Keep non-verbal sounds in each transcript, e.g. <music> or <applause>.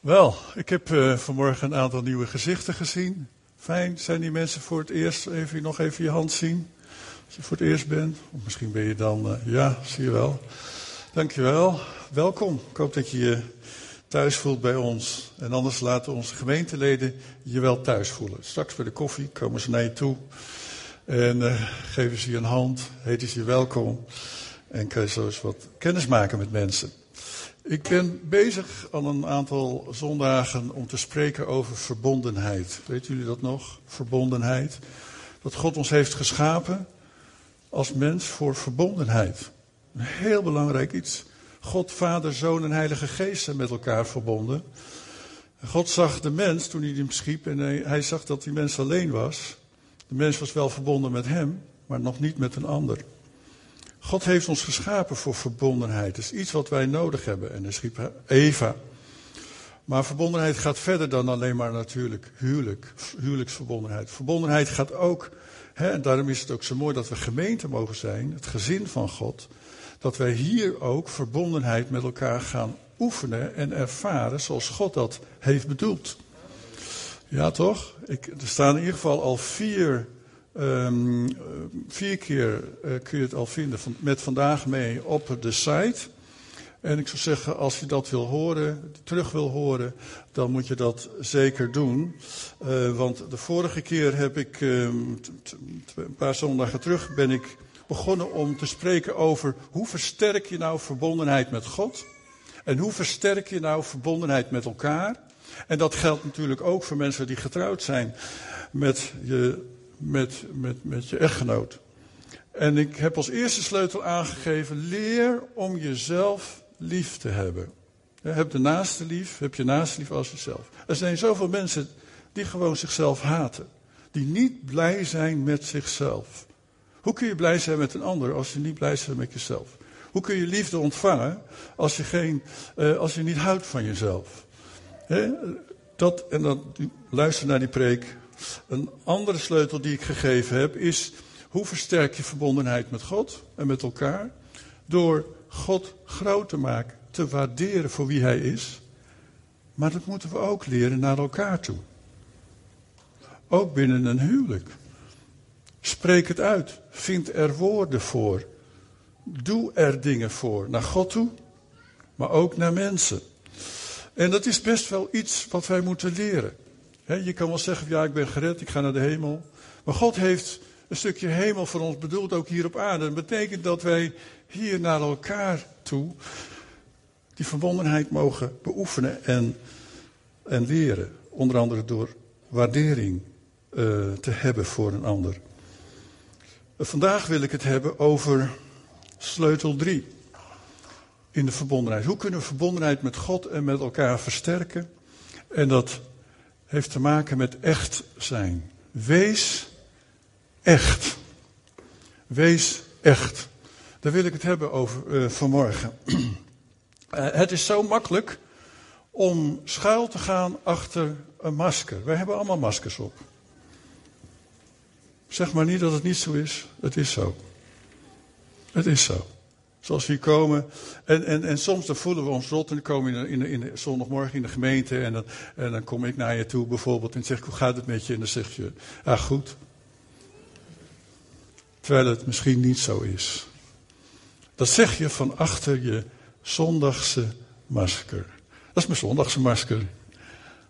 Wel, ik heb uh, vanmorgen een aantal nieuwe gezichten gezien. Fijn, zijn die mensen voor het eerst? Even nog even je hand zien. Als je voor het eerst bent. Of misschien ben je dan, uh, ja, zie je wel. Dankjewel. Welkom. Ik hoop dat je je thuis voelt bij ons. En anders laten onze gemeenteleden je wel thuis voelen. Straks bij de koffie komen ze naar je toe. En uh, geven ze je een hand, heten ze je welkom. En kan je zo eens wat kennis maken met mensen. Ik ben bezig al een aantal zondagen om te spreken over verbondenheid. Weet jullie dat nog? Verbondenheid. Dat God ons heeft geschapen als mens voor verbondenheid. Een heel belangrijk iets. God, Vader, Zoon en Heilige Geest zijn met elkaar verbonden. God zag de mens toen hij hem schiep en hij, hij zag dat die mens alleen was. De mens was wel verbonden met hem, maar nog niet met een ander. God heeft ons geschapen voor verbondenheid. Dat is iets wat wij nodig hebben. En hij schiep Eva. Maar verbondenheid gaat verder dan alleen maar natuurlijk huwelijk, huwelijksverbondenheid. Verbondenheid gaat ook, hè, en daarom is het ook zo mooi dat we gemeente mogen zijn, het gezin van God. Dat wij hier ook verbondenheid met elkaar gaan oefenen en ervaren zoals God dat heeft bedoeld. Ja, toch? Ik, er staan in ieder geval al vier Um, vier keer uh, kun je het al vinden met vandaag mee op de site. En ik zou zeggen, als je dat wil horen, terug wil horen, dan moet je dat zeker doen. Uh, want de vorige keer heb ik, um, een paar zondagen terug, ben ik begonnen om te spreken over hoe versterk je nou verbondenheid met God? En hoe versterk je nou verbondenheid met elkaar? En dat geldt natuurlijk ook voor mensen die getrouwd zijn met je met, met, met je echtgenoot. En ik heb als eerste sleutel aangegeven: leer om jezelf lief te hebben. heb de naaste lief, heb je naaste lief als jezelf. Er zijn zoveel mensen die gewoon zichzelf haten. Die niet blij zijn met zichzelf. Hoe kun je blij zijn met een ander als je niet blij bent met jezelf? Hoe kun je liefde ontvangen als je, geen, uh, als je niet houdt van jezelf? Dat, en dan luister naar die preek een andere sleutel die ik gegeven heb is hoe versterk je verbondenheid met God en met elkaar? Door God groot te maken, te waarderen voor wie Hij is. Maar dat moeten we ook leren naar elkaar toe. Ook binnen een huwelijk. Spreek het uit. Vind er woorden voor. Doe er dingen voor. Naar God toe, maar ook naar mensen. En dat is best wel iets wat wij moeten leren je kan wel zeggen, ja, ik ben gered, ik ga naar de hemel. Maar God heeft een stukje hemel voor ons bedoeld, ook hier op aarde. Dat betekent dat wij hier naar elkaar toe die verbondenheid mogen beoefenen en, en leren. Onder andere door waardering uh, te hebben voor een ander. Vandaag wil ik het hebben over sleutel 3 in de verbondenheid. Hoe kunnen we verbondenheid met God en met elkaar versterken? En dat heeft te maken met echt zijn. Wees echt. Wees echt. Daar wil ik het hebben over uh, vanmorgen. uh, <clears throat> het is zo makkelijk om schuil te gaan achter een masker. Wij hebben allemaal maskers op. Zeg maar niet dat het niet zo is. Het is zo. Het is zo. Zoals we hier komen. En, en, en soms dan voelen we ons rot en dan komen we in, in, in, zondagmorgen in de gemeente. En dan, en dan kom ik naar je toe bijvoorbeeld en zeg ik, hoe gaat het met je? En dan zeg je, ah goed. Terwijl het misschien niet zo is. Dat zeg je van achter je zondagse masker. Dat is mijn zondagse masker.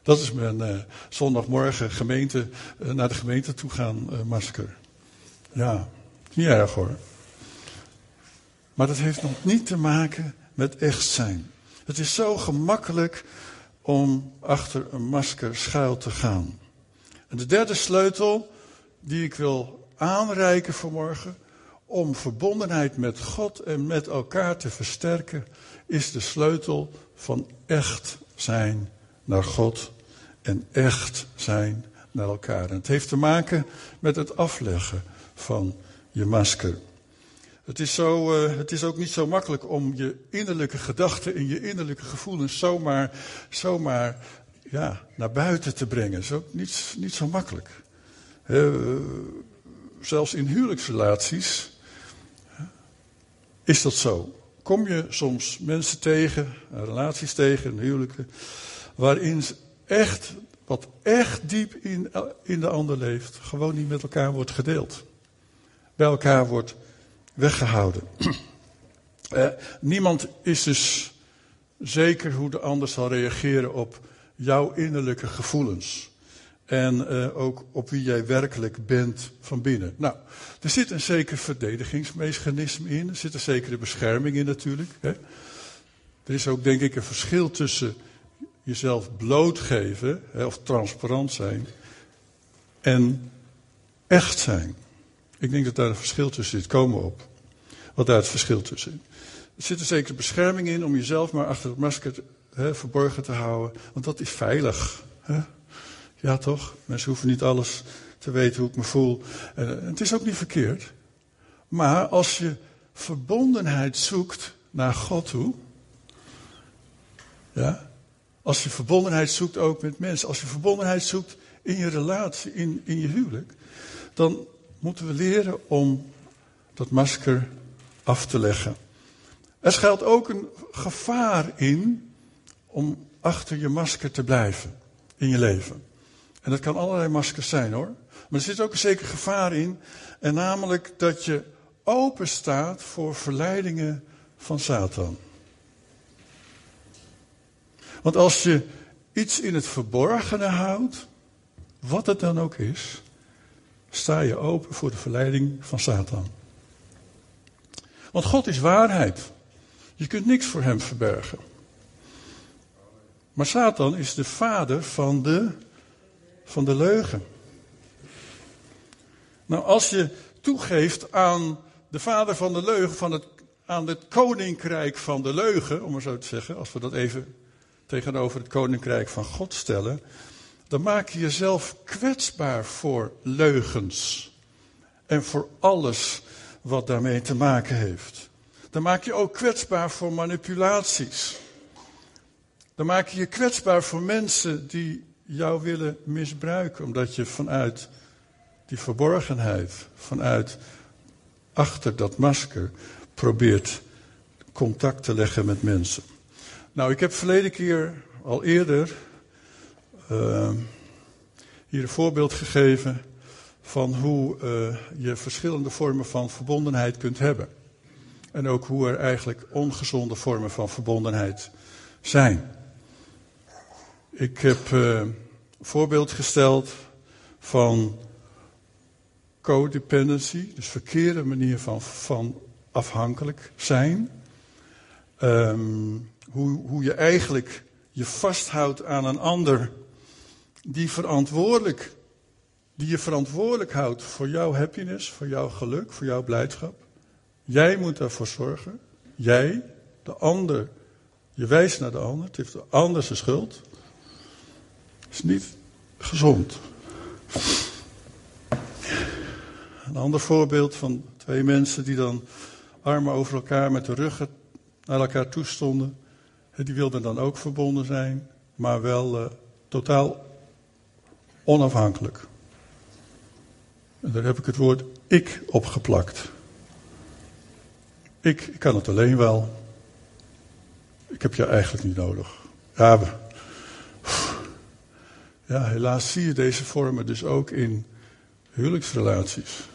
Dat is mijn uh, zondagmorgen gemeente, uh, naar de gemeente toe gaan uh, masker. Ja, niet erg hoor. Maar dat heeft nog niet te maken met echt zijn. Het is zo gemakkelijk om achter een masker schuil te gaan. En de derde sleutel die ik wil aanreiken vanmorgen om verbondenheid met God en met elkaar te versterken, is de sleutel van echt zijn naar God en echt zijn naar elkaar. En het heeft te maken met het afleggen van je masker. Het is, zo, uh, het is ook niet zo makkelijk om je innerlijke gedachten en je innerlijke gevoelens zomaar, zomaar ja, naar buiten te brengen. Dat is ook niet, niet zo makkelijk. Uh, zelfs in huwelijksrelaties is dat zo. Kom je soms mensen tegen, relaties tegen, huwelijken, waarin echt, wat echt diep in, in de ander leeft, gewoon niet met elkaar wordt gedeeld. Bij elkaar wordt weggehouden. <clears throat> Eh, niemand is dus zeker hoe de ander zal reageren op jouw innerlijke gevoelens. En uh, ook op wie jij werkelijk bent van binnen. Nou, er zit een zeker verdedigingsmechanisme in. Er zit een zekere bescherming in natuurlijk. Hè. Er is ook denk ik een verschil tussen jezelf blootgeven hè, of transparant zijn en echt zijn. Ik denk dat daar een verschil tussen zit. Komen op. Wat daar het verschil tussen is. Er zit een zekere bescherming in om jezelf maar achter het masker hè, verborgen te houden. Want dat is veilig. Hè? Ja, toch? Mensen hoeven niet alles te weten hoe ik me voel. En, het is ook niet verkeerd. Maar als je verbondenheid zoekt naar God toe. Ja, als je verbondenheid zoekt ook met mensen. Als je verbondenheid zoekt in je relatie, in, in je huwelijk. Dan moeten we leren om dat masker af te leggen. Er schuilt ook een gevaar in om achter je masker te blijven in je leven. En dat kan allerlei maskers zijn hoor. Maar er zit ook een zeker gevaar in. En namelijk dat je open staat voor verleidingen van Satan. Want als je iets in het verborgene houdt, wat het dan ook is, sta je open voor de verleiding van Satan. Want God is waarheid. Je kunt niks voor hem verbergen. Maar Satan is de vader van de, van de leugen. Nou, als je toegeeft aan de vader van de leugen, van het, aan het koninkrijk van de leugen, om maar zo te zeggen, als we dat even tegenover het koninkrijk van God stellen, dan maak je jezelf kwetsbaar voor leugens en voor alles wat daarmee te maken heeft. Dan maak je ook kwetsbaar voor manipulaties. Dan maak je je kwetsbaar voor mensen die jou willen misbruiken, omdat je vanuit die verborgenheid, vanuit achter dat masker, probeert contact te leggen met mensen. Nou, ik heb verleden keer al eerder uh, hier een voorbeeld gegeven van hoe uh, je verschillende vormen van verbondenheid kunt hebben. En ook hoe er eigenlijk ongezonde vormen van verbondenheid zijn. Ik heb uh, een voorbeeld gesteld van codependency, dus verkeerde manier van, van afhankelijk zijn. Um, hoe, hoe je eigenlijk je vasthoudt aan een ander die verantwoordelijk, die je verantwoordelijk houdt voor jouw happiness, voor jouw geluk, voor jouw blijdschap. Jij moet daarvoor zorgen. Jij, de ander. Je wijst naar de ander. Het heeft de ander zijn schuld. Is niet gezond. Een ander voorbeeld van twee mensen die dan armen over elkaar met de ruggen naar elkaar toestonden. Die wilden dan ook verbonden zijn, maar wel uh, totaal onafhankelijk. En daar heb ik het woord ik opgeplakt. Ik, ik kan het alleen wel. Ik heb je eigenlijk niet nodig. Ja, ja, helaas zie je deze vormen dus ook in huwelijksrelaties.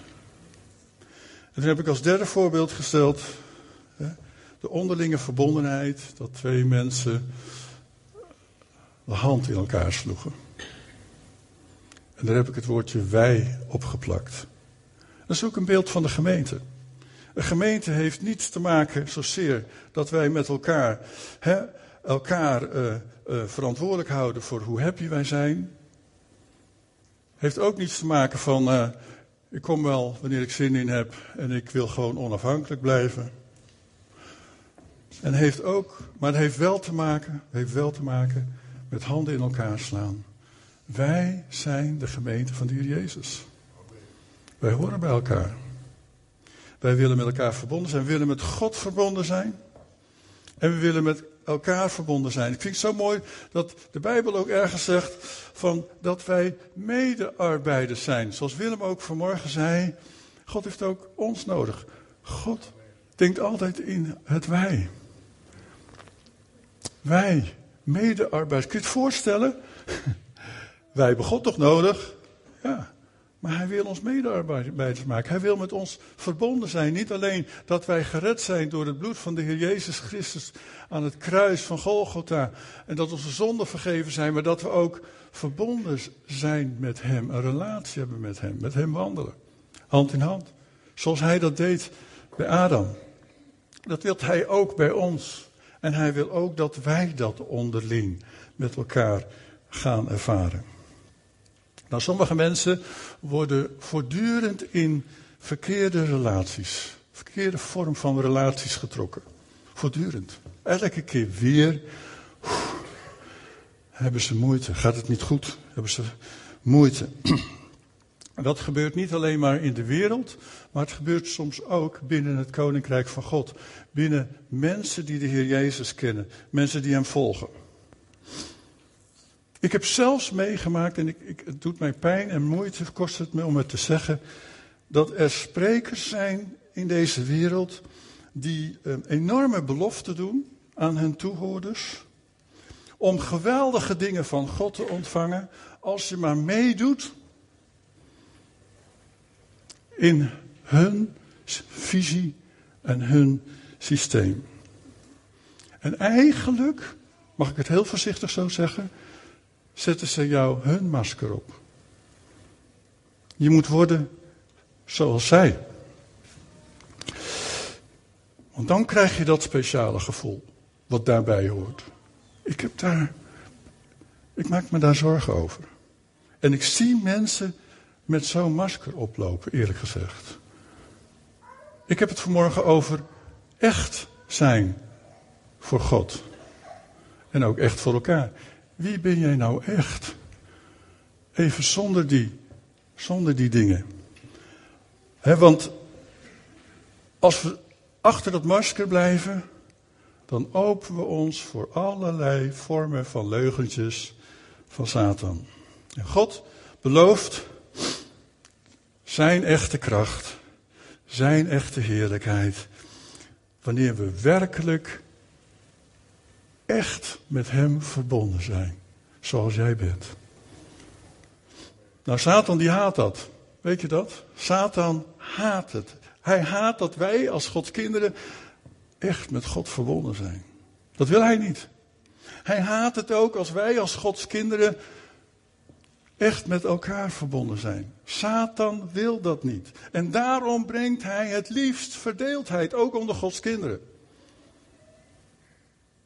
En dan heb ik als derde voorbeeld gesteld hè, de onderlinge verbondenheid, dat twee mensen de hand in elkaar sloegen. En daar heb ik het woordje wij opgeplakt. Dat is ook een beeld van de gemeente. Een gemeente heeft niets te maken zozeer dat wij met elkaar, hè, elkaar uh, uh, verantwoordelijk houden voor hoe happy wij zijn. Heeft ook niets te maken van, uh, ik kom wel wanneer ik zin in heb en ik wil gewoon onafhankelijk blijven. En heeft ook, maar het heeft wel te maken, heeft wel te maken met handen in elkaar slaan. Wij zijn de gemeente van de Heer Jezus. Wij horen bij elkaar. Wij willen met elkaar verbonden zijn. We willen met God verbonden zijn. En we willen met elkaar verbonden zijn. Ik vind het zo mooi dat de Bijbel ook ergens zegt van dat wij medearbeiders zijn. Zoals Willem ook vanmorgen zei. God heeft ook ons nodig. God denkt altijd in het wij. Wij, medearbeiders. Kun je het voorstellen? Wij hebben God toch nodig? Ja. Maar hij wil ons medearbeiders maken. Hij wil met ons verbonden zijn. Niet alleen dat wij gered zijn door het bloed van de Heer Jezus Christus aan het kruis van Golgotha. En dat onze zonden vergeven zijn. Maar dat we ook verbonden zijn met Hem. Een relatie hebben met Hem. Met Hem wandelen. Hand in hand. Zoals Hij dat deed bij Adam. Dat wil Hij ook bij ons. En Hij wil ook dat wij dat onderling met elkaar gaan ervaren. Nou, sommige mensen worden voortdurend in verkeerde relaties, verkeerde vorm van relaties getrokken. Voortdurend. Elke keer weer hebben ze moeite. Gaat het niet goed? Hebben ze moeite. <clears throat> Dat gebeurt niet alleen maar in de wereld, maar het gebeurt soms ook binnen het koninkrijk van God. Binnen mensen die de Heer Jezus kennen, mensen die Hem volgen. Ik heb zelfs meegemaakt, en ik, ik, het doet mij pijn en moeite, kost het me om het te zeggen, dat er sprekers zijn in deze wereld die enorme belofte doen aan hun toehoorders. Om geweldige dingen van God te ontvangen als je maar meedoet in hun visie en hun systeem. En eigenlijk, mag ik het heel voorzichtig zo zeggen, zetten ze jou hun masker op. Je moet worden zoals zij. Want dan krijg je dat speciale gevoel wat daarbij hoort. Ik heb daar, ik maak me daar zorgen over. En ik zie mensen met zo'n masker oplopen, eerlijk gezegd. Ik heb het vanmorgen over echt zijn voor God. En ook echt voor elkaar. Wie ben jij nou echt? Even zonder die, zonder die dingen. want als we achter dat masker blijven, dan openen we ons voor allerlei vormen van leugentjes van Satan. En God belooft zijn echte kracht, zijn echte heerlijkheid, wanneer we werkelijk echt met Hem verbonden zijn. Zoals jij bent. Nou, Satan die haat dat. Weet je dat? Satan haat het. Hij haat dat wij als Gods kinderen echt met God verbonden zijn. Dat wil hij niet. Hij haat het ook als wij als Gods kinderen echt met elkaar verbonden zijn. Satan wil dat niet. En daarom brengt hij het liefst verdeeldheid, ook onder Gods kinderen.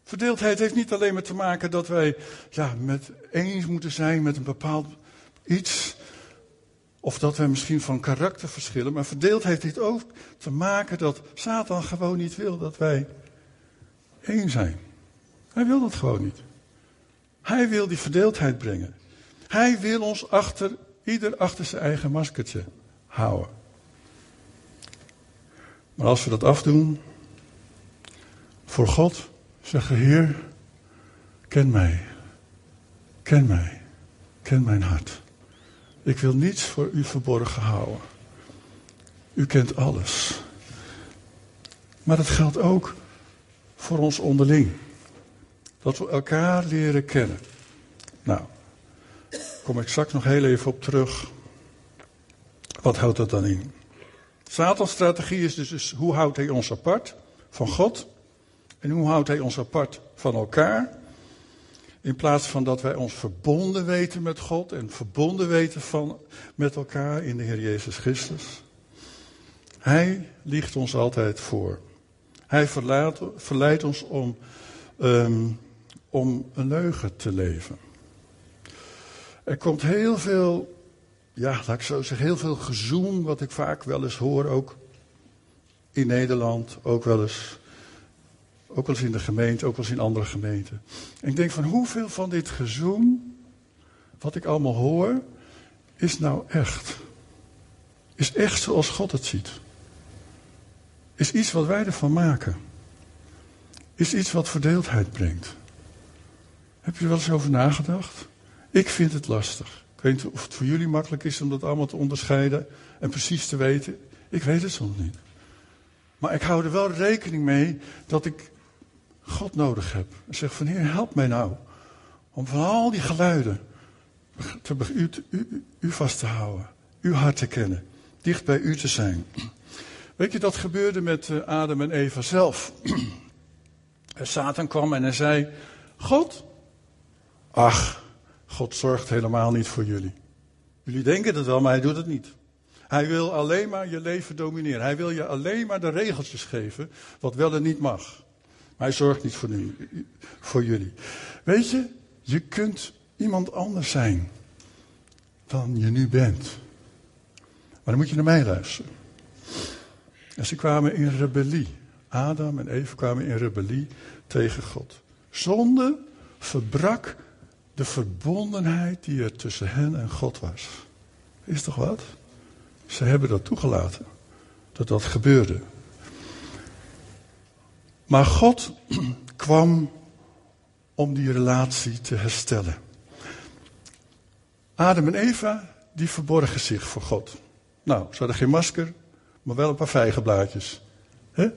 Verdeeldheid heeft niet alleen maar te maken dat wij ja, met eens moeten zijn met een bepaald iets. Of dat wij misschien van karakter verschillen. Maar verdeeldheid heeft ook te maken dat Satan gewoon niet wil dat wij één zijn. Hij wil dat gewoon niet. Hij wil die verdeeldheid brengen. Hij wil ons achter, ieder achter zijn eigen maskertje houden. Maar als we dat afdoen, voor God, Zeggen, Heer, ken mij. Ken mij. Ken mijn hart. Ik wil niets voor u verborgen houden. U kent alles. Maar dat geldt ook voor ons onderling. Dat we elkaar leren kennen. Nou, kom ik straks nog heel even op terug. Wat houdt dat dan in? Satans strategie is dus, dus hoe houdt hij ons apart van God? En hoe houdt hij ons apart van elkaar? In plaats van dat wij ons verbonden weten met God en verbonden weten van, met elkaar in de Heer Jezus Christus. Hij liegt ons altijd voor. Hij verleidt, verleidt ons om, um, om een leugen te leven. Er komt heel veel, ja, laat ik zo zeggen, heel veel gezoem, wat ik vaak wel eens hoor, ook in Nederland, ook wel eens ook eens in de gemeente, ook eens in andere gemeenten. En ik denk van hoeveel van dit gezoem, wat ik allemaal hoor, is nou echt? Is echt zoals God het ziet? Is iets wat wij ervan maken? Is iets wat verdeeldheid brengt? Heb je er wel eens over nagedacht? Ik vind het lastig. Ik weet niet of het voor jullie makkelijk is om dat allemaal te onderscheiden en precies te weten. Ik weet het soms niet. Maar ik hou er wel rekening mee dat ik God nodig heb. Zeg van Heer, help mij nou Om van al die geluiden te, u, u, u vast te houden. Uw hart te kennen. Dicht bij u te zijn. Weet je, dat gebeurde met eh, Adam en Eva zelf. <clears throat> Satan kwam en hij zei: God, ach, God zorgt helemaal niet voor jullie. Jullie denken het wel, maar hij doet het niet. Hij wil alleen maar je leven domineren. Hij wil je alleen maar de regeltjes geven, wat wel en niet mag. Maar hij zorgt niet voor, voor jullie. Weet je, je kunt iemand anders zijn dan je nu bent. Maar dan moet je naar mij luisteren. En ze kwamen in rebellie. Adam en Eva kwamen in rebellie tegen God. Zonde verbrak de verbondenheid die er tussen hen en God was. Is toch wat? Ze hebben dat toegelaten. Dat dat gebeurde. Maar God <clears throat> kwam om die relatie te herstellen. Adam en Eva, die verborgen zich voor God. Nou, ze hadden geen masker, maar wel een paar vijgenblaadjes. He?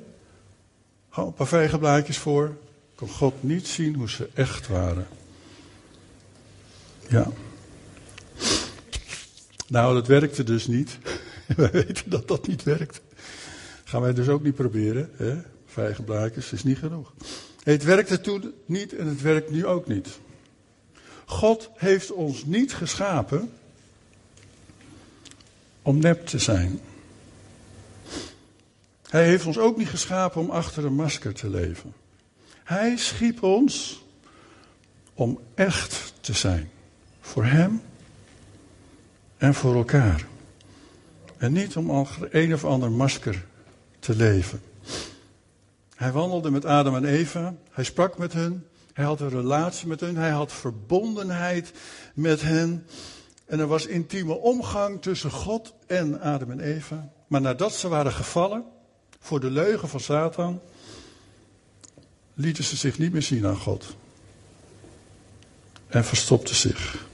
Gewoon een paar vijgenblaadjes voor. Kon God niet zien hoe ze echt waren. Ja. Nou, dat werkte dus niet. <laughs> Wij weten dat dat niet werkt. Gaan wij dus ook niet proberen. Hè? Vijgenblaadjes is niet genoeg. Het werkte toen niet en het werkt nu ook niet. God heeft ons niet geschapen om nep te zijn. Hij heeft ons ook niet geschapen om achter een masker te leven. Hij schiep ons om echt te zijn. Voor Hem en voor elkaar. En niet om een of ander masker te leven. Hij wandelde met Adam en Eva. Hij sprak met hen. Hij had een relatie met hen. Hij had verbondenheid met hen. En er was intieme omgang tussen God en Adam en Eva. Maar nadat ze waren gevallen voor de leugen van Satan, lieten ze zich niet meer zien aan God. En verstopten zich.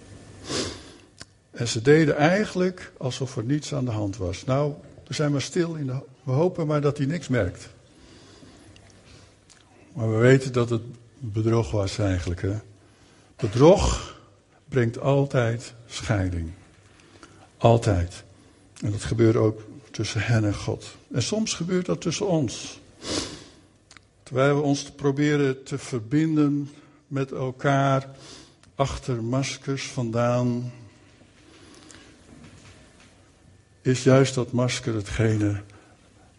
En ze deden eigenlijk alsof er niets aan de hand was. Nou, we zijn maar stil in de. We hopen maar dat hij niks merkt. Maar we weten dat het bedrog was eigenlijk. Hè? Bedrog brengt altijd scheiding. Altijd. En dat gebeurt ook tussen hen en God. En soms gebeurt dat tussen ons. Terwijl we ons proberen te verbinden met elkaar achter maskers vandaan, is juist dat masker hetgene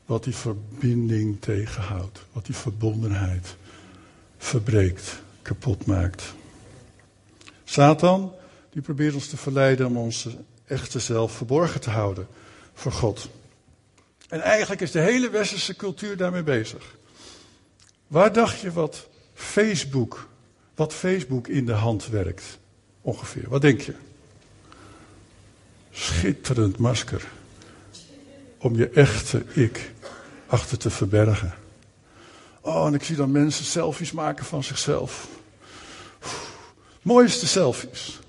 wat die verbinding tegenhoudt, wat die verbondenheid verbreekt, kapot maakt. Satan, die probeert ons te verleiden om onze echte zelf verborgen te houden voor God. En eigenlijk is de hele westerse cultuur daarmee bezig. Waar dacht je wat Facebook, wat Facebook in de hand werkt? Ongeveer. Wat denk je? Schitterend masker. Om je echte ik achter te verbergen. Oh, en ik zie dan mensen selfies maken van zichzelf. Mooiste selfies.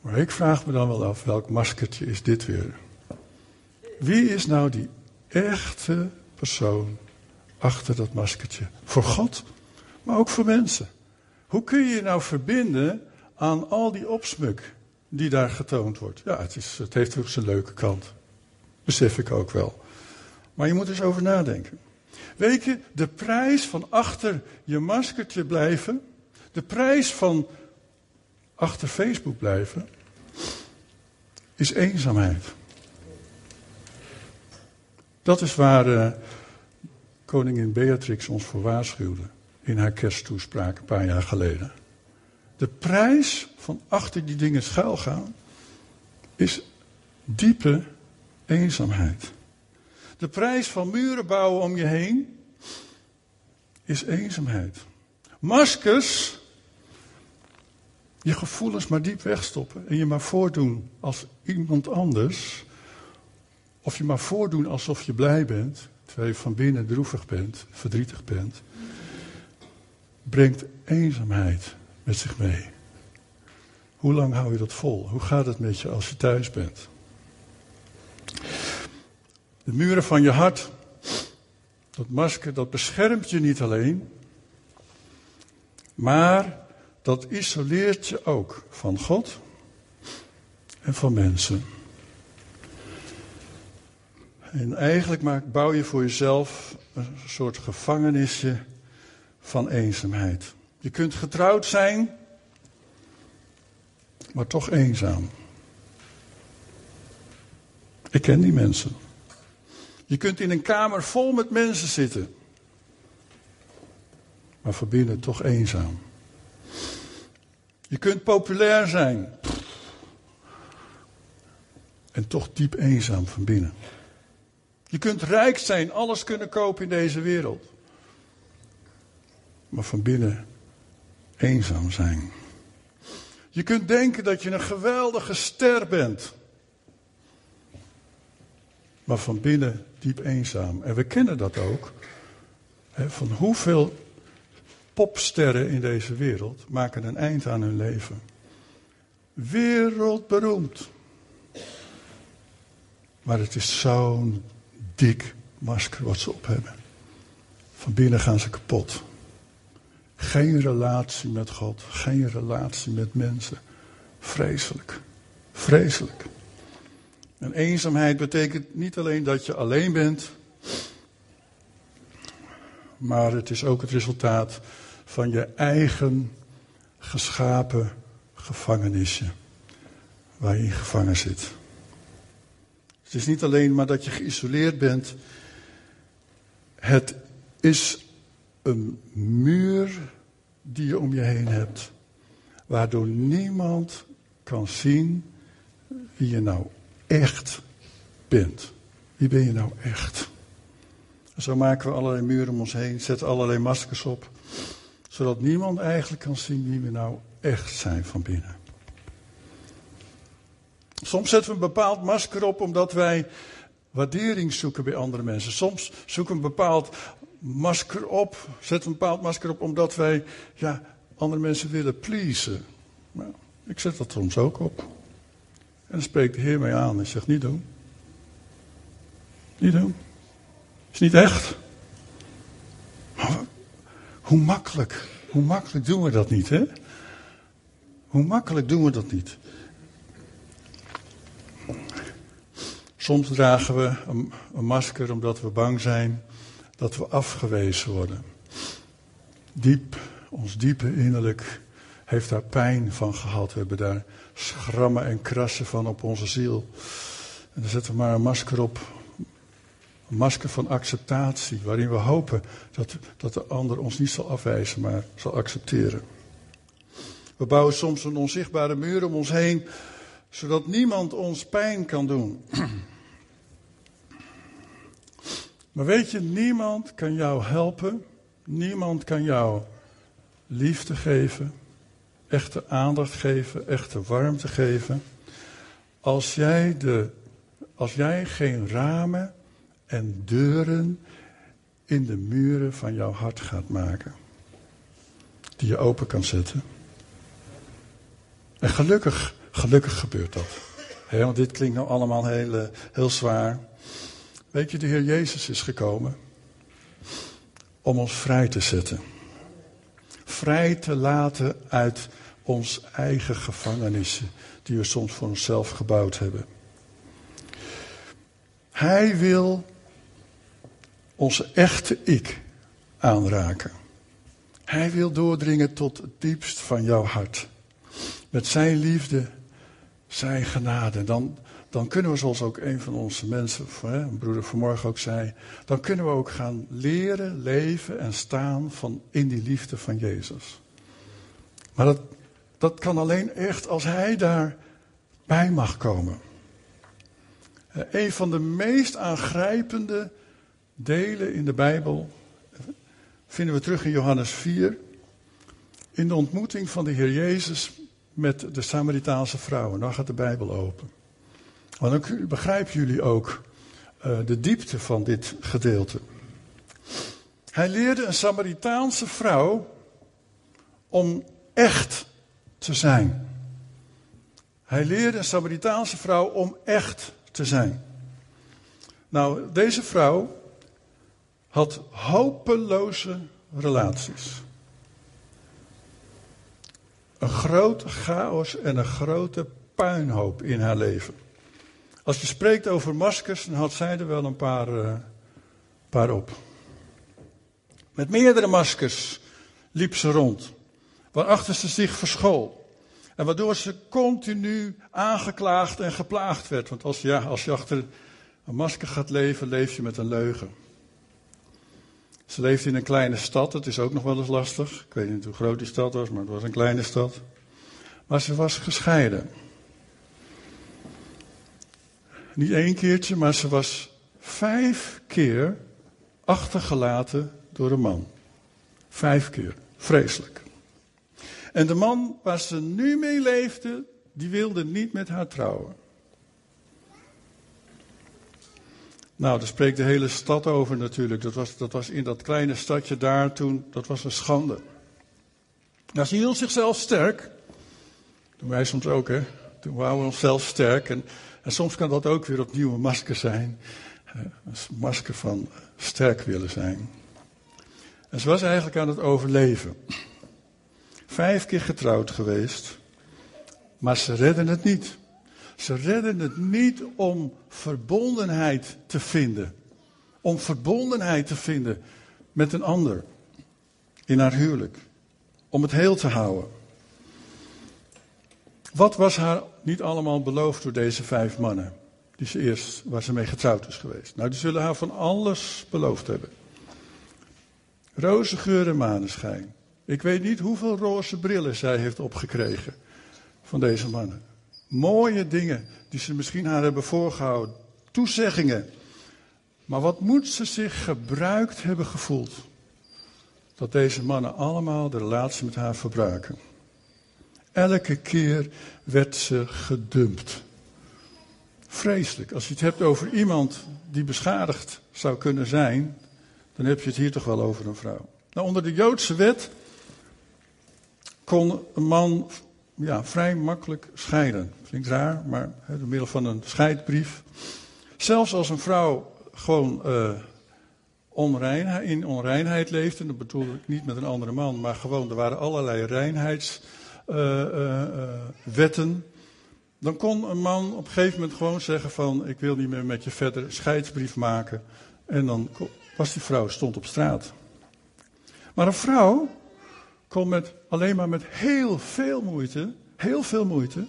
Maar ik vraag me dan wel af, welk maskertje is dit weer? Wie is nou die echte persoon achter dat maskertje? Voor God, maar ook voor mensen. Hoe kun je je nou verbinden aan al die opsmuk die daar getoond wordt? Ja, het, is, het heeft ook zijn leuke kant. Besef ik ook wel. Maar je moet eens over nadenken. Weet je, de prijs van achter je maskertje blijven, de prijs van achter Facebook blijven, is eenzaamheid. Dat is waar uh, koningin Beatrix ons voor waarschuwde in haar kersttoespraak een paar jaar geleden. De prijs van achter die dingen schuilgaan is diepe eenzaamheid. De prijs van muren bouwen om je heen is eenzaamheid. Maskers, je gevoelens maar diep wegstoppen en je maar voordoen als iemand anders. Of je maar voordoen alsof je blij bent, terwijl je van binnen droevig bent, verdrietig bent. Brengt eenzaamheid met zich mee. Hoe lang hou je dat vol? Hoe gaat het met je als je thuis bent? De muren van je hart, dat masker, dat beschermt je niet alleen, Maar dat isoleert je ook van God en van mensen. En eigenlijk maak, bouw je voor jezelf een soort gevangenisje van eenzaamheid. Je kunt getrouwd zijn, maar toch eenzaam. Ik ken die mensen. Je kunt in een kamer vol met mensen zitten, maar van binnen toch eenzaam. Je kunt populair zijn en toch diep eenzaam van binnen. Je kunt rijk zijn, alles kunnen kopen in deze wereld, maar van binnen eenzaam zijn. Je kunt denken dat je een geweldige ster bent, maar van binnen diep eenzaam. En we kennen dat ook. Hè, van hoeveel popsterren in deze wereld maken een eind aan hun leven. Wereldberoemd. Maar het is zo'n dik masker wat ze op hebben. Van binnen gaan ze kapot. Geen relatie met God, geen relatie met mensen. Vreselijk. Vreselijk. En eenzaamheid betekent niet alleen dat je alleen bent, maar het is ook het resultaat van je eigen geschapen gevangenisje, waar je in gevangen zit. Het is niet alleen maar dat je geïsoleerd bent, het is een muur die je om je heen hebt, waardoor niemand kan zien wie je nou echt bent. Wie ben je nou echt? Zo maken we allerlei muren om ons heen, zetten allerlei maskers op, zodat niemand eigenlijk kan zien wie we nou echt zijn van binnen. Soms zetten we een bepaald masker op omdat wij waardering zoeken bij andere mensen. Soms zoeken we een bepaald masker op, zetten een bepaald masker op omdat wij ja, andere mensen willen pleasen. Nou, ik zet dat soms ook op. En dan spreekt de Heer mij aan en zegt: Niet doen. Niet doen. Is niet echt. Hoe makkelijk, hoe makkelijk doen we dat niet, hè? Hoe makkelijk doen we dat niet? Soms dragen we een, masker omdat we bang zijn dat we afgewezen worden. Diep, ons diepe innerlijk heeft daar pijn van gehad. We hebben daar schrammen en krassen van op onze ziel. En dan zetten we maar een masker op. Een masker van acceptatie, waarin we hopen dat, dat de ander ons niet zal afwijzen, maar zal accepteren. We bouwen soms een onzichtbare muur om ons heen, zodat niemand ons pijn kan doen. <clears throat> Maar weet je, niemand kan jou helpen, niemand kan jou liefde geven, echte aandacht geven, echte warmte geven. Als jij, de, als jij geen ramen en deuren in de muren van jouw hart gaat maken, die je open kan zetten. En gelukkig, gelukkig gebeurt dat. want dit klinkt nou allemaal heel, eh, heel zwaar. Weet je, de Heer Jezus is gekomen om ons vrij te zetten. Vrij te laten uit ons eigen gevangenissen, die we soms voor onszelf gebouwd hebben. Hij wil onze echte ik aanraken. Hij wil doordringen tot het diepst van jouw hart. Met zijn liefde, zijn genade. Dan, dan kunnen we, zoals ook een van onze mensen, een broeder vanmorgen ook zei, dan kunnen we ook gaan leren, leven en staan van, in die liefde van Jezus. Maar dat, dat kan alleen echt als Hij daarbij mag komen. Eh, een van de meest aangrijpende delen in de Bijbel vinden we terug in Johannes 4. In de ontmoeting van de Heer Jezus met de Samaritaanse vrouw. En dan gaat de Bijbel open. Want dan begrijpen jullie ook uh, de diepte van dit gedeelte. Hij leerde een Samaritaanse vrouw om echt te zijn. Hij leerde een Samaritaanse vrouw om echt te zijn. Nou, deze vrouw had hopeloze relaties. een grote chaos en een grote puinhoop in haar leven. Als je spreekt over maskers, dan had zij er wel een paar, uh, paar op. Met meerdere maskers liep ze rond, waarachter ze zich verschool. En waardoor ze continu aangeklaagd en geplaagd werd. Want als, ja, als je achter een masker gaat leven, leef je met een leugen. Ze leefde in een kleine stad, het is ook nog wel eens lastig. Ik weet niet hoe groot die stad was, maar het was een kleine stad. Maar ze was gescheiden. Niet één keertje, maar ze was vijf keer achtergelaten door een man. Vijf keer. Vreselijk. En de man waar ze nu mee leefde, die wilde niet met haar trouwen. Nou, daar spreekt de hele stad over natuurlijk. Dat was, dat was in dat kleine stadje daar toen, dat was een schande. Nou, ze hield zichzelf sterk. Doen wij soms ook, hè. Toen houden we onszelf sterk. En, en soms kan dat ook weer opnieuw een masker zijn. Een masker van sterk willen zijn. En ze was eigenlijk aan het overleven. Vijf keer getrouwd geweest. Maar ze redden het niet. Ze redden het niet om verbondenheid te vinden. Om verbondenheid te vinden met een ander. In haar huwelijk. Om het heel te houden. Wat was haar niet allemaal beloofd door deze vijf mannen? Die ze eerst, waar ze mee getrouwd is geweest. Nou, die zullen haar van alles beloofd hebben. Roze geur en maneschijn. Ik weet niet hoeveel roze brillen zij heeft opgekregen van deze mannen. Mooie dingen die ze misschien haar hebben voorgehouden. Toezeggingen. Maar wat moet ze zich gebruikt hebben gevoeld? Dat deze mannen allemaal de relatie met haar verbruiken. Elke keer werd ze gedumpt. Vreselijk. Als je het hebt over iemand die beschadigd zou kunnen zijn, dan heb je het hier toch wel over een vrouw. Nou, onder de Joodse wet kon een man ja, vrij makkelijk scheiden. Klinkt raar, maar door middel van een scheidbrief. Zelfs als een vrouw gewoon uh, onrein, in onreinheid leefde, dat bedoel ik niet met een andere man, maar gewoon er waren allerlei reinheidswetten. Uh, uh, dan kon een man op een gegeven moment gewoon zeggen van ik wil niet meer met je verder scheidsbrief maken. En dan was die vrouw stond op straat. Maar een vrouw kon met, alleen maar met heel veel moeite, heel veel moeite,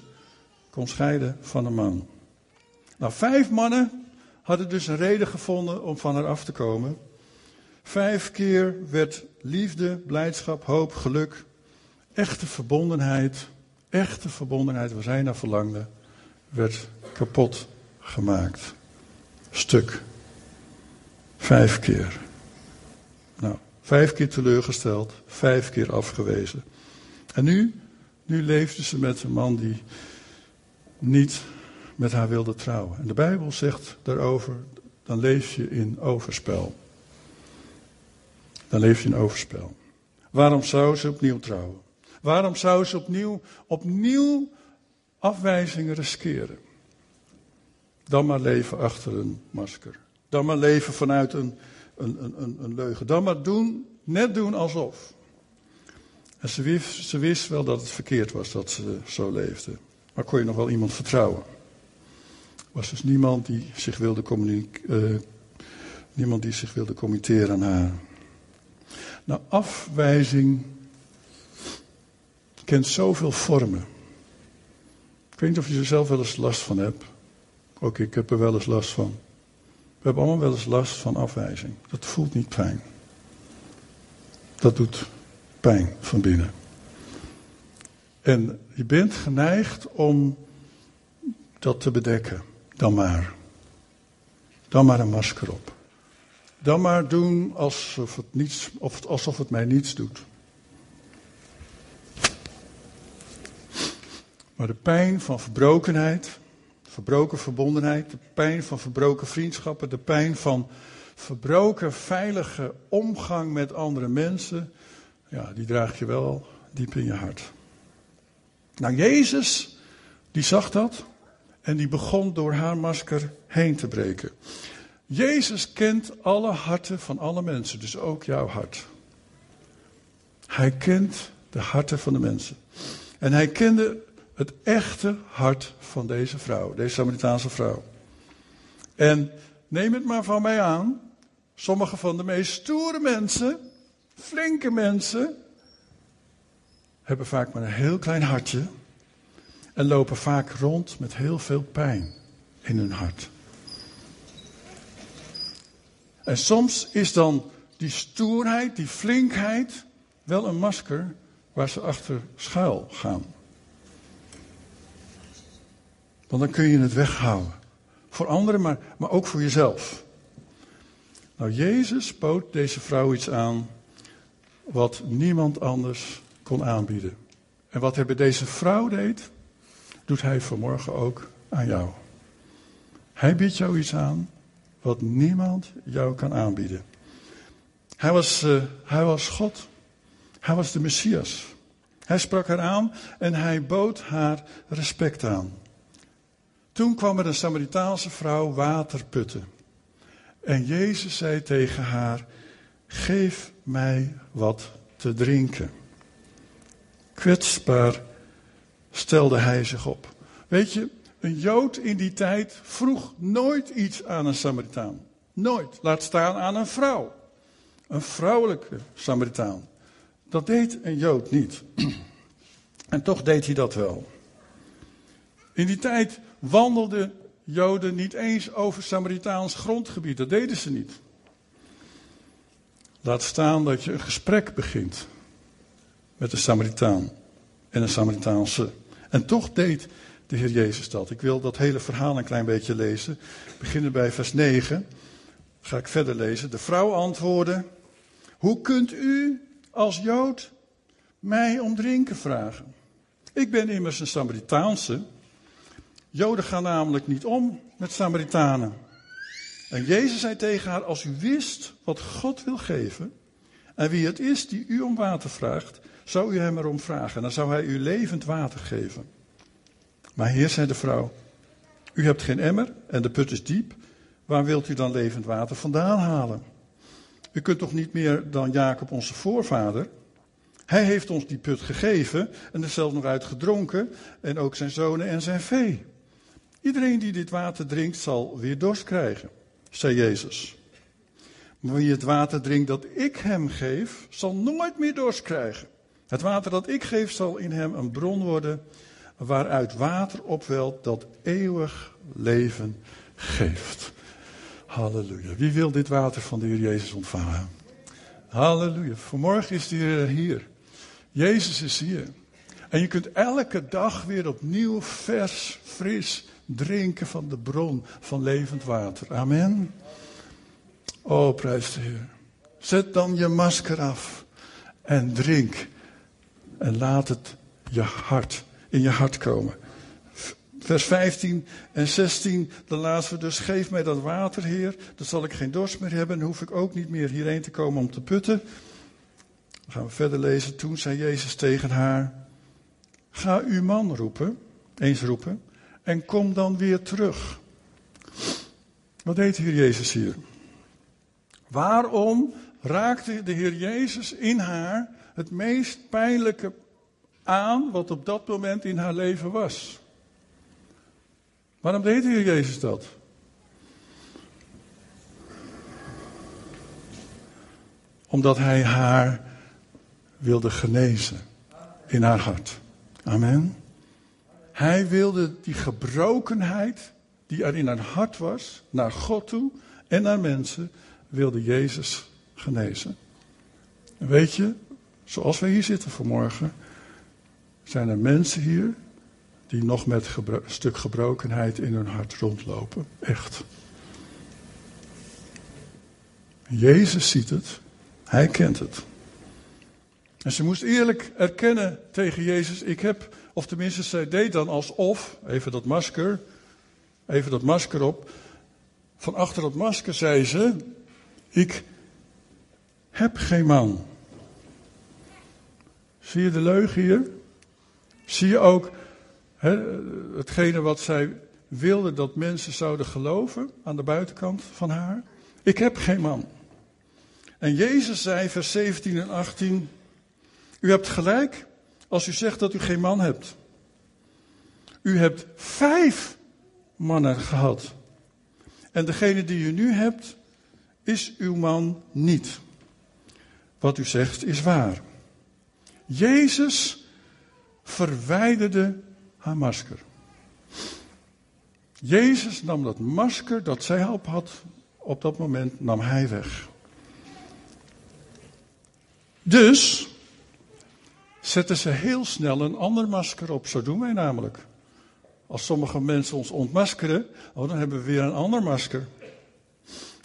kon scheiden van een man. Nou, vijf mannen hadden dus een reden gevonden om van haar af te komen. Vijf keer werd liefde, blijdschap, hoop, geluk, echte verbondenheid, echte verbondenheid waar zij naar verlangde, werd kapot gemaakt. Stuk. Vijf keer. Nou, vijf keer teleurgesteld, vijf keer afgewezen. En nu, nu leefde ze met een man die niet met haar wilde trouwen. En de Bijbel zegt daarover, dan leef je in overspel. Dan leef je in overspel. Waarom zou ze opnieuw trouwen? Waarom zou ze opnieuw, opnieuw afwijzingen riskeren? Dan maar leven achter een masker. Dan maar leven vanuit een, een, een, een leugen. Dan maar doen, net doen alsof. En ze wist, wist wel dat het verkeerd was dat ze zo leefde. Maar kon je nog wel iemand vertrouwen? Er was dus niemand die zich wilde, uh, niemand die zich wilde committeren aan haar. Nou, afwijzing kent zoveel vormen. Ik weet niet of je er zelf wel eens last van hebt. Ook ik heb er wel eens last van. We hebben allemaal wel eens last van afwijzing. Dat voelt niet fijn. Dat doet pijn van binnen. En je bent geneigd om dat te bedekken. Dan maar. Dan maar een masker op. Dan maar doen alsof het, niets, of alsof het mij niets doet. Maar de pijn van verbrokenheid, verbroken verbondenheid, de pijn van verbroken vriendschappen, de pijn van verbroken veilige omgang met andere mensen, ja, die draag je wel diep in je hart. Nou, Jezus, die zag dat en die begon door haar masker heen te breken. Jezus kent alle harten van alle mensen, dus ook jouw hart. Hij kent de harten van de mensen. En hij kende het echte hart van deze vrouw, deze Samaritaanse vrouw. En neem het maar van mij aan, sommige van de meest stoere mensen, flinke mensen, hebben vaak maar een heel klein hartje en lopen vaak rond met heel veel pijn in hun hart. En soms is dan die stoerheid, die flinkheid, wel een masker waar ze achter schuil gaan. Want dan kun je het weghouden. Voor anderen, maar, maar ook voor jezelf. Nou, Jezus bood deze vrouw iets aan wat niemand anders kon aanbieden. En wat hij bij deze vrouw deed, doet hij vanmorgen ook aan jou. Hij biedt jou iets aan wat niemand jou kan aanbieden. Hij was, uh, hij was God. Hij was de Messias. Hij sprak haar aan en hij bood haar respect aan. Toen kwam er een Samaritaanse vrouw water putten. En Jezus zei tegen haar: Geef mij wat te drinken. Kwetsbaar stelde hij zich op. Weet je, een Jood in die tijd vroeg nooit iets aan een Samaritaan. Nooit. Laat staan aan een vrouw. Een vrouwelijke Samaritaan. Dat deed een Jood niet. <clears throat> En toch deed hij dat wel. In die tijd wandelden Joden niet eens over Samaritaans grondgebied. Dat deden ze niet. Laat staan dat je een gesprek begint met een Samaritaan en een Samaritaanse. En toch deed de Heer Jezus dat. Ik wil dat hele verhaal een klein beetje lezen. Beginnen bij vers 9. Ga ik verder lezen. De vrouw antwoordde: Hoe kunt u als Jood mij om drinken vragen? Ik ben immers een Samaritaanse. Joden gaan namelijk niet om met Samaritanen. En Jezus zei tegen haar: Als u wist wat God wil geven en wie het is die u om water vraagt, zou u hem erom vragen. Dan zou hij u levend water geven. Maar heer, zei de vrouw, u hebt geen emmer en de put is diep. Waar wilt u dan levend water vandaan halen? U kunt toch niet meer dan Jacob, onze voorvader? Hij heeft ons die put gegeven en er zelfs nog uit gedronken en ook zijn zonen en zijn vee. Iedereen die dit water drinkt zal weer dorst krijgen, zei Jezus. Maar wie het water drinkt dat ik hem geef, zal nooit meer dorst krijgen. Het water dat ik geef zal in hem een bron worden waaruit water opwelt dat eeuwig leven geeft. Halleluja. Wie wil dit water van de Heer Jezus ontvangen? Halleluja. Vanmorgen is hij hier. Jezus is hier. En je kunt elke dag weer opnieuw vers, fris drinken van de bron van levend water. Amen. Oh, prijs de Heer. Zet dan je masker af en drink. En laat het je hart in je hart komen. Vers 15 en 16, dan laten we dus, geef mij dat water, Heer. Dan zal ik geen dorst meer hebben en hoef ik ook niet meer hierheen te komen om te putten. Dan gaan we verder lezen. Toen zei Jezus tegen haar, ga uw man roepen, eens roepen, en kom dan weer terug. Wat deed de Heer Jezus hier? Waarom raakte de Heer Jezus in haar het meest pijnlijke aan wat op dat moment in haar leven was. Waarom deed de Heer Jezus dat? Omdat hij haar wilde genezen in haar hart. Amen. Hij wilde die gebrokenheid die er in haar hart was, naar God toe en naar mensen, wilde Jezus genezen. En weet je, zoals wij hier zitten vanmorgen, zijn er mensen hier die nog met een stuk gebrokenheid in hun hart rondlopen. Echt. Jezus ziet het. Hij kent het. En ze moest eerlijk erkennen tegen Jezus: Ik heb, of tenminste, zij deed dan alsof, even dat masker, even dat masker op. Van achter dat masker zei ze: Ik heb geen man. Zie je de leugen hier? Zie je ook hetgene wat zij wilde dat mensen zouden geloven aan de buitenkant van haar? Ik heb geen man. En Jezus zei, vers 17 en 18: U hebt gelijk als u zegt dat u geen man hebt. U hebt vijf mannen gehad. En degene die u nu hebt, is uw man niet. Wat u zegt is waar. Jezus verwijderde haar masker. Jezus nam dat masker dat zij op had, op dat moment nam hij weg. Dus zetten ze heel snel een ander masker op. Zo doen wij namelijk. Als sommige mensen ons ontmaskeren, oh, dan hebben we weer een ander masker.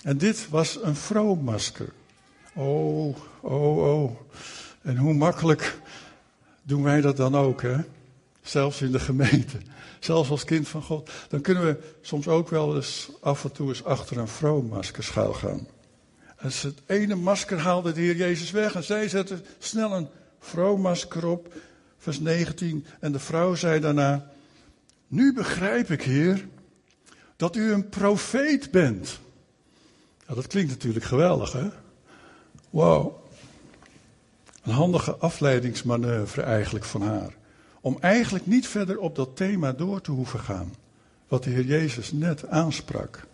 En dit was een vrouwmasker. Oh, oh, oh. En hoe makkelijk doen wij dat dan ook, hè? Zelfs in de gemeente. Zelfs als kind van God. Dan kunnen we soms ook wel eens af en toe eens achter een vrouwmasker schuil gaan. En het ene masker haalde de Heer Jezus weg en zij zette snel een vrouwmasker op. Vers 19. En de vrouw zei daarna: Nu begrijp ik, Heer, dat u een profeet bent. Ja, dat klinkt natuurlijk geweldig, hè? Wow. Een handige afleidingsmanoeuvre eigenlijk van haar. Om eigenlijk niet verder op dat thema door te hoeven gaan. Wat de Heer Jezus net aansprak.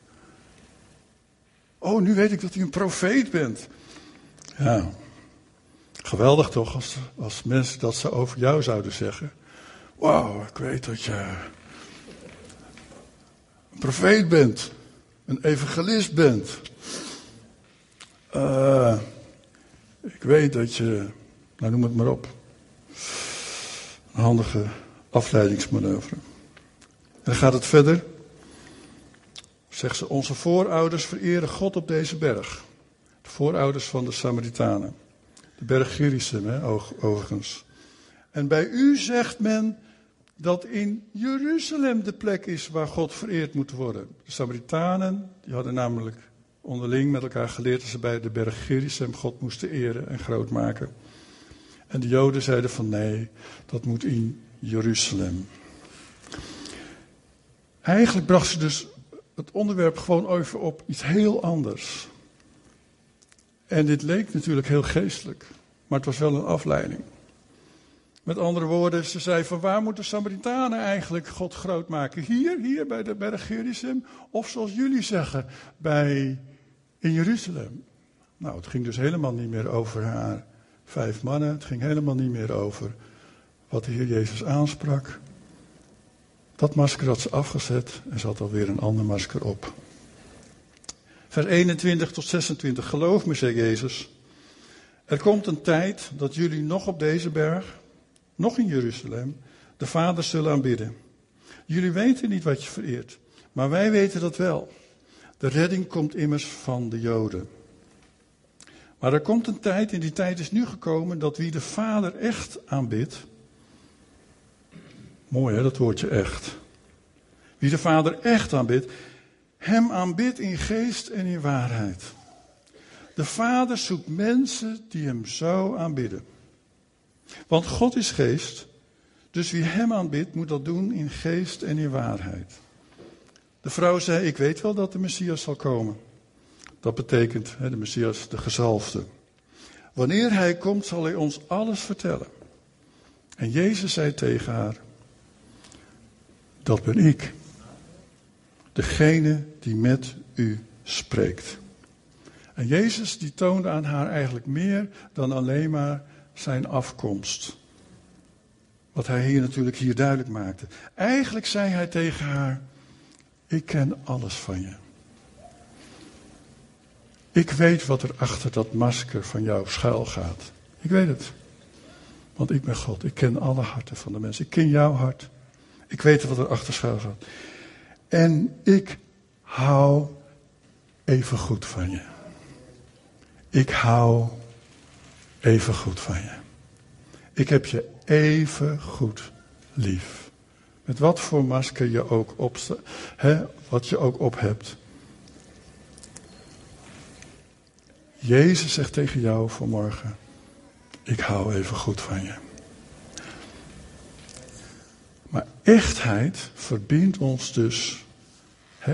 Oh, nu weet ik dat u een profeet bent. Ja, geweldig toch als, als mensen dat ze over jou zouden zeggen. Wauw, ik weet dat je een profeet bent. Een evangelist bent. Uh, ik weet dat je, nou noem het maar op. Een handige afleidingsmanoeuvre. En dan gaat het verder. Zegt ze, onze voorouders vereren God op deze berg. De voorouders van de Samaritanen. Berg Gerizim, overigens. En bij u zegt men dat in Jeruzalem de plek is waar God vereerd moet worden. De Samaritanen, die hadden namelijk onderling met elkaar geleerd dat ze bij de berg Gerizim God moesten eren en groot maken. En de Joden zeiden van nee, dat moet in Jeruzalem. Eigenlijk bracht ze dus het onderwerp gewoon even op iets heel anders. En dit leek natuurlijk heel geestelijk, maar het was wel een afleiding. Met andere woorden, ze zei van waar moeten Samaritanen eigenlijk God groot maken? Hier, hier bij de berg Gerizim? Of zoals jullie zeggen, bij, in Jeruzalem? Nou, het ging dus helemaal niet meer over haar vijf mannen. Het ging helemaal niet meer over wat de Heer Jezus aansprak. Dat masker had ze afgezet en ze had alweer een ander masker op. Vers 21 tot 26. Geloof me, zei Jezus. Er komt een tijd dat jullie nog op deze berg, nog in Jeruzalem, de Vader zullen aanbidden. Jullie weten niet wat je vereert, maar wij weten dat wel. De redding komt immers van de Joden. Maar er komt een tijd, en die tijd is nu gekomen, dat wie de Vader echt aanbidt. Mooi hè, dat woordje echt. Wie de Vader echt aanbidt, hem aanbidt in geest en in waarheid. De Vader zoekt mensen die hem zo aanbidden. Want God is geest, dus wie hem aanbidt moet dat doen in geest en in waarheid. De vrouw zei, ik weet wel dat de Messias zal komen. Dat betekent de Messias, de gezalfde. Wanneer hij komt, zal hij ons alles vertellen. En Jezus zei tegen haar: Dat ben ik. Degene die met u spreekt. En Jezus die toonde aan haar eigenlijk meer dan alleen maar zijn afkomst. Wat hij hier natuurlijk hier duidelijk maakte. Eigenlijk zei hij tegen haar: Ik ken alles van je. Ik weet wat er achter dat masker van jou schuil gaat. Ik weet het. Want ik ben God. Ik ken alle harten van de mensen. Ik ken jouw hart. Ik weet wat er achter schuil gaat. En ik hou even goed van je. Ik hou even goed van je. Ik heb je even goed lief. Met wat voor masker je ook op, hè, wat je ook op hebt. Jezus zegt tegen jou vanmorgen: Ik hou even goed van je. Maar echtheid verbindt ons dus,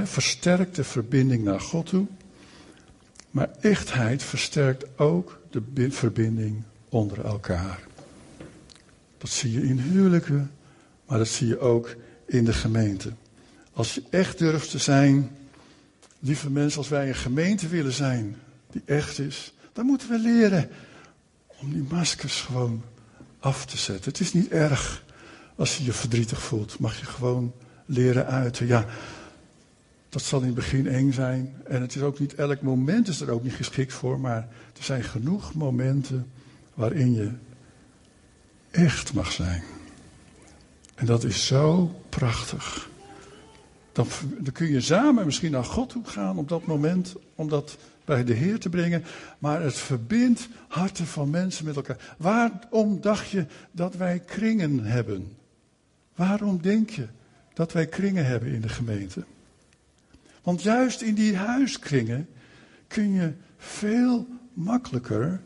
versterkt de verbinding naar God toe. Maar echtheid versterkt ook de verbinding onder elkaar. Dat zie je in huwelijken, maar dat zie je ook in de gemeente. Als je echt durft te zijn, lieve mensen, als wij een gemeente willen zijn die echt is, dan moeten we leren om die maskers gewoon af te zetten. Het is niet erg als je je verdrietig voelt. Mag je gewoon leren uiten. Ja, dat zal in het begin eng zijn. En het is ook niet elk moment is er ook niet geschikt voor. Maar er zijn genoeg momenten waarin je echt mag zijn. En dat is zo prachtig. Dan, dan, kun je samen misschien naar God toe gaan op dat moment, om dat bij de Heer te brengen. Maar het verbindt harten van mensen met elkaar. Waarom dacht je dat wij kringen hebben? Waarom denk je dat wij kringen hebben in de gemeente? Want juist in die huiskringen kun je veel makkelijker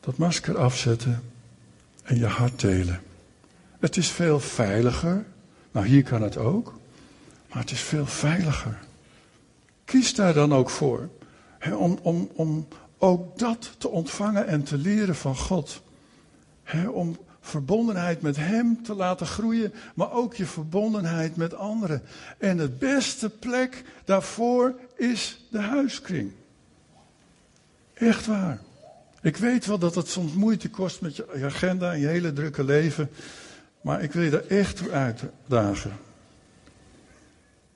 dat masker afzetten en je hart delen. Het is veel veiliger. Nou, hier kan het ook. Maar het is veel veiliger. Kies daar dan ook voor. om, om, om ook dat te ontvangen en te leren van God. om verbondenheid met Hem te laten groeien, maar ook je verbondenheid met anderen. En de beste plek daarvoor is de huiskring. Echt waar. Ik weet wel dat het soms moeite kost met je agenda en je hele drukke leven, maar ik wil je daar echt toe uitdagen.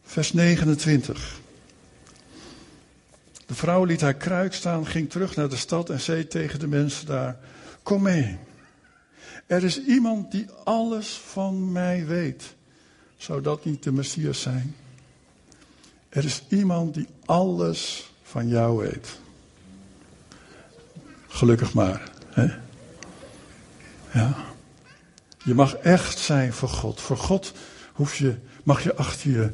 Vers 29. De vrouw liet haar kruik staan, ging terug naar de stad en zei tegen de mensen daar: Kom mee. Er is iemand die alles van mij weet. Zou dat niet de Messias zijn? Er is iemand die alles van jou weet. Gelukkig maar. Hè? Ja. Je mag echt zijn voor God. Voor God hoef je, mag je achter je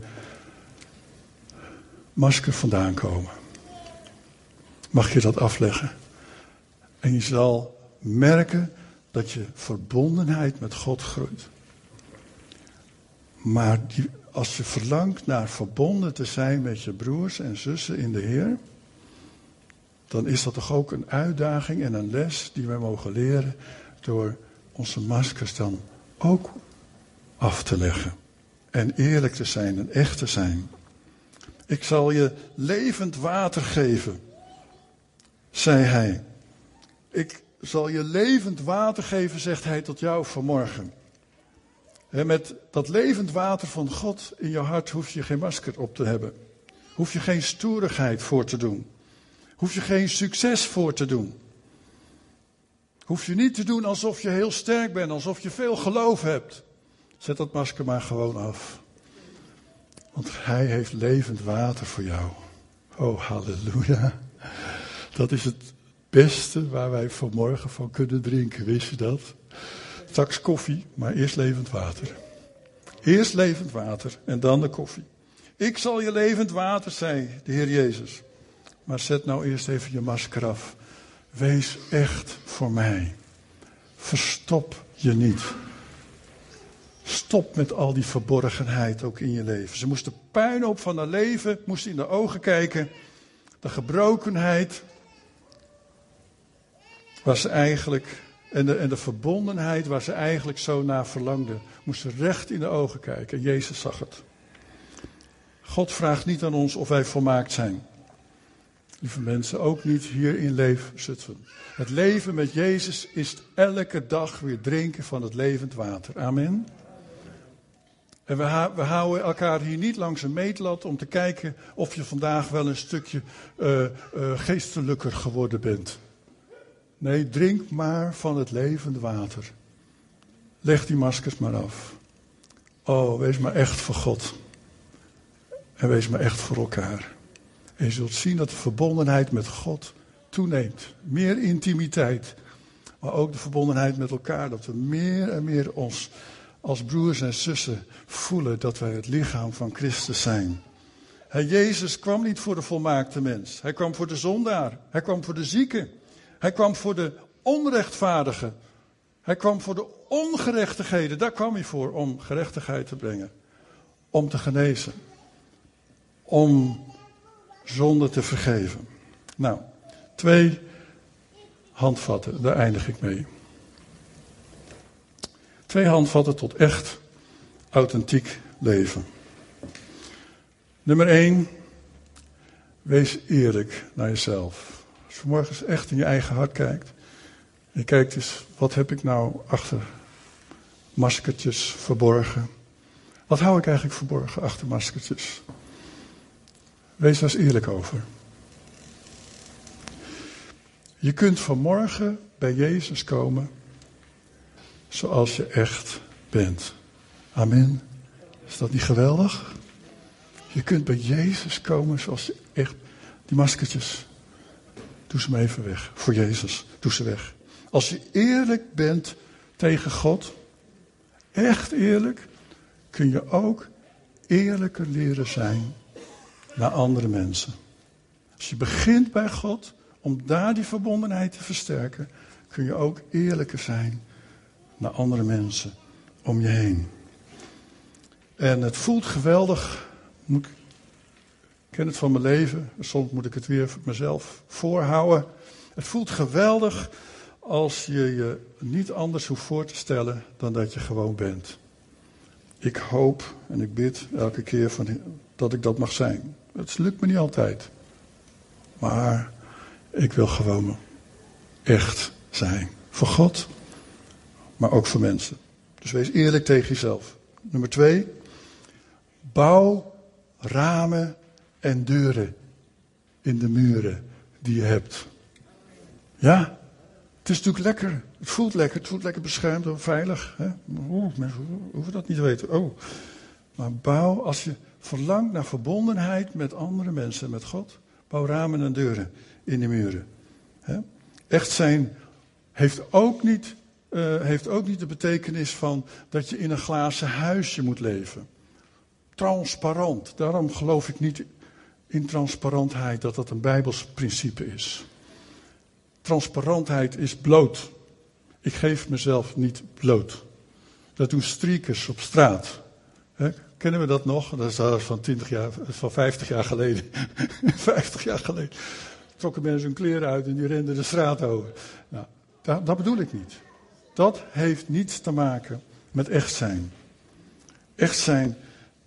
masker vandaan komen. Mag je dat afleggen. En je zal merken dat je verbondenheid met God groeit. Maar die, als je verlangt naar verbonden te zijn met je broers en zussen in de Heer, dan is dat toch ook een uitdaging en een les die wij mogen leren door onze maskers dan ook af te leggen. En eerlijk te zijn en echt te zijn. Ik zal je levend water geven, zei hij. Ik zal je levend water geven, zegt hij tot jou vanmorgen. met dat levend water van God in je hart hoef je geen masker op te hebben. Hoef je geen stoerigheid voor te doen. Hoef je geen succes voor te doen. Hoef je niet te doen alsof je heel sterk bent, alsof je veel geloof hebt. Zet dat masker maar gewoon af. Want hij heeft levend water voor jou. Oh, halleluja. Dat is het beste waar wij vanmorgen van kunnen drinken, wist je dat? Straks koffie, maar eerst levend water. Eerst levend water en dan de koffie. Ik zal je levend water, zei de Heer Jezus. Maar zet nou eerst even je masker af. Wees echt voor mij. Verstop je niet. Stop met al die verborgenheid ook in je leven. Ze moesten puin op van haar leven, moesten in de ogen kijken. De gebrokenheid, Waar ze eigenlijk, en de, en de verbondenheid waar ze eigenlijk zo naar verlangden, moesten recht in de ogen kijken. En Jezus zag het. God vraagt niet aan ons of wij volmaakt zijn. Lieve mensen, ook niet hier in Leefzutphen. Het leven met Jezus is elke dag weer drinken van het levend water. Amen. En we, we, houden elkaar hier niet langs een meetlat om te kijken of je vandaag wel een stukje uh, geestelijker geworden bent. Nee, drink maar van het levende water. Leg die maskers maar af. Oh, wees maar echt voor God. En wees maar echt voor elkaar. En je zult zien dat de verbondenheid met God toeneemt. Meer intimiteit. Maar ook de verbondenheid met elkaar. Dat we meer en meer ons als broers en zussen voelen dat wij het lichaam van Christus zijn. Jezus kwam niet voor de volmaakte mens. Hij kwam voor de zondaar. Hij kwam voor de zieke. Hij kwam voor de onrechtvaardigen. Hij kwam voor de ongerechtigheden. Daar kwam hij voor om gerechtigheid te brengen. Om te genezen. Om zonde te vergeven. Nou, twee handvatten, daar eindig ik mee. Twee handvatten tot echt authentiek leven. Nummer één, wees eerlijk naar jezelf. Als je morgens echt in je eigen hart kijkt. En je kijkt eens, wat heb ik nou achter maskertjes verborgen? Wat hou ik eigenlijk verborgen achter maskertjes? Wees daar eens eerlijk over. Je kunt vanmorgen bij Jezus komen zoals je echt bent. Amen. Is dat niet geweldig? Je kunt bij Jezus komen zoals je echt. Die maskertjes, doe ze maar even weg. Voor Jezus, doe ze weg. Als je eerlijk bent tegen God, echt eerlijk, kun je ook eerlijker leren zijn naar andere mensen. Als je begint bij God, om daar die verbondenheid te versterken, kun je ook eerlijker zijn naar andere mensen om je heen. En het voelt geweldig. ik ken het van mijn leven. Soms moet ik het weer mezelf voorhouden. Het voelt geweldig als je je niet anders hoeft voor te stellen dan dat je gewoon bent. Ik hoop en ik bid elke keer van, dat ik dat mag zijn. Het lukt me niet altijd. Maar ik wil gewoon echt zijn. Voor God, maar ook voor mensen. Dus wees eerlijk tegen jezelf. Nummer twee, bouw ramen en deuren in de muren die je hebt. Ja, het is natuurlijk lekker. Het voelt lekker. Het voelt lekker beschermd en veilig. Hè? Mensen hoeven dat niet te weten. Oh. Maar bouw, als je verlangt naar verbondenheid met andere mensen, met God, bouw ramen en deuren in de muren. Hè? Echt zijn heeft ook, niet, uh, heeft ook niet de betekenis van dat je in een glazen huisje moet leven. Transparant. Daarom geloof ik niet in transparantheid dat dat een Bijbels principe is. Transparantheid is bloot. Ik geef mezelf niet bloot. Dat doen streakers op straat. Kennen we dat nog? Dat is van, 20 jaar, van 50 jaar geleden. <laughs> 50 jaar geleden. Trokken mensen hun kleren uit en die renden de straat over. Nou, dat, dat bedoel ik niet. Dat heeft niets te maken met echt zijn. Echt zijn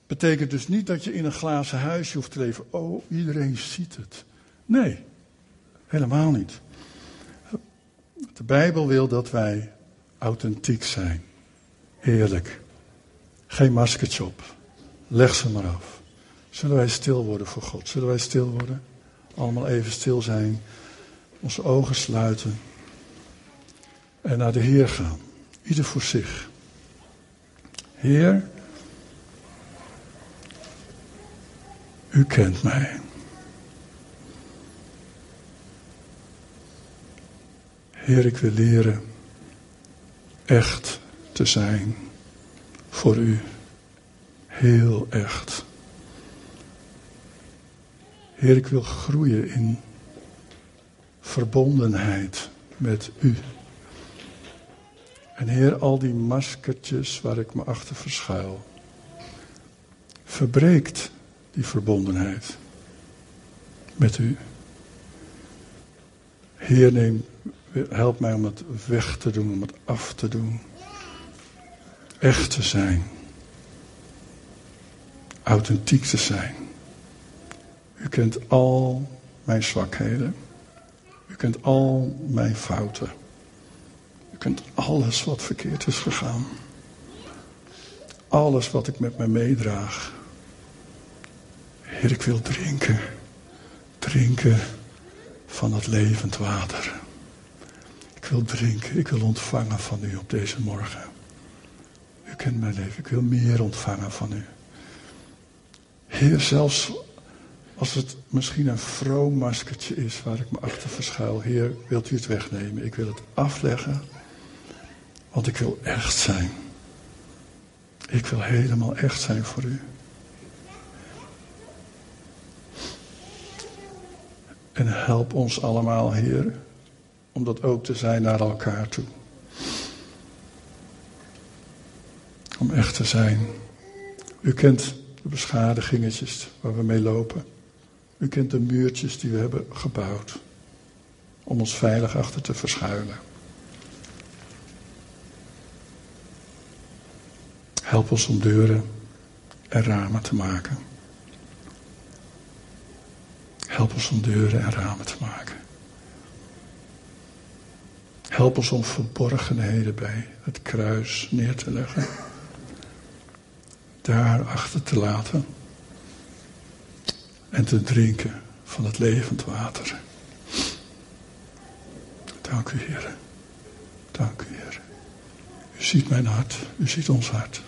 betekent dus niet dat je in een glazen huisje hoeft te leven. Oh, iedereen ziet het. Nee, helemaal niet. De Bijbel wil dat wij authentiek zijn. Eerlijk. Geen maskertje op. Leg ze maar af. Zullen wij stil worden voor God? Zullen wij stil worden? Allemaal even stil zijn. Onze ogen sluiten. En naar de Heer gaan. Ieder voor zich. Heer, u kent mij. Heer, ik wil leren echt te zijn voor u. Heel echt. Heer, ik wil groeien in verbondenheid met u. En Heer, al die maskertjes waar ik me achter verschuil, verbreekt die verbondenheid met u. Heer, neem help mij om het weg te doen, om het af te doen. Echt te zijn. Authentiek te zijn. U kent al mijn zwakheden. U kent al mijn fouten. U kent alles wat verkeerd is gegaan. Alles wat ik met me meedraag. Heer, ik wil drinken. Drinken van het levend water. Ik wil drinken, ik wil ontvangen van u op deze morgen. U kent mijn leven, ik wil meer ontvangen van u. Heer, zelfs als het misschien een vroom maskertje is waar ik me achter verschuil. Heer, wilt u het wegnemen? Ik wil het afleggen, want ik wil echt zijn. Ik wil helemaal echt zijn voor u. En help ons allemaal, Heer, om dat ook te zijn naar elkaar toe. Om echt te zijn. U kent de beschadigingetjes waar we mee lopen. U kent de muurtjes die we hebben gebouwd. Om ons veilig achter te verschuilen. Help ons om deuren en ramen te maken. Help ons om deuren en ramen te maken. Help ons om verborgenheden bij het kruis neer te leggen. Daar achter te laten. En te drinken van het levend water. Dank u, Heer. Dank u, Heer. U ziet mijn hart. U ziet ons hart.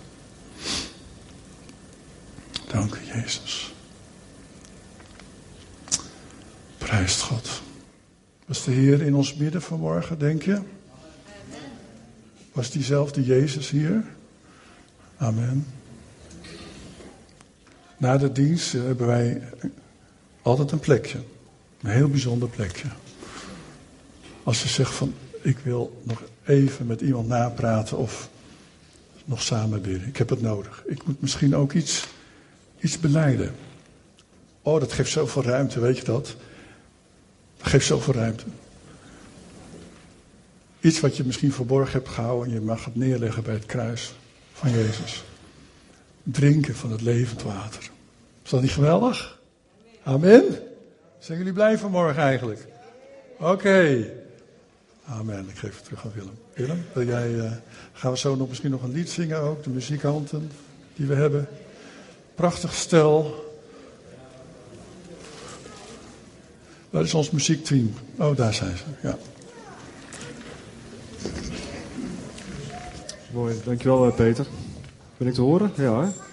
Dank u, Jezus. God. Was de Heer in ons midden vanmorgen, denk je? Was diezelfde Jezus hier? Amen. Na de dienst hebben wij altijd een plekje. Een heel bijzonder plekje. Als je zegt van, ik wil nog even met iemand napraten of nog samen bidden. Ik heb het nodig. Ik moet misschien ook iets, iets beleiden. Oh, dat geeft zoveel ruimte, weet je dat? Dat geeft zoveel ruimte. Iets wat je misschien verborgen hebt gehouden en je mag het neerleggen bij het kruis van Jezus. Drinken van het levend water. Is dat niet geweldig? Amen. Zijn jullie blij vanmorgen eigenlijk? Oké. Amen. Ik geef het terug aan Willem. Willem, wil jij, uh, gaan we zo nog misschien nog een lied zingen ook? De muzikanten die we hebben. Prachtig stel. Waar is ons muziekteam? Oh, daar zijn ze. Ja. Mooi, dankjewel Peter. Ben ik te horen? Ja hè?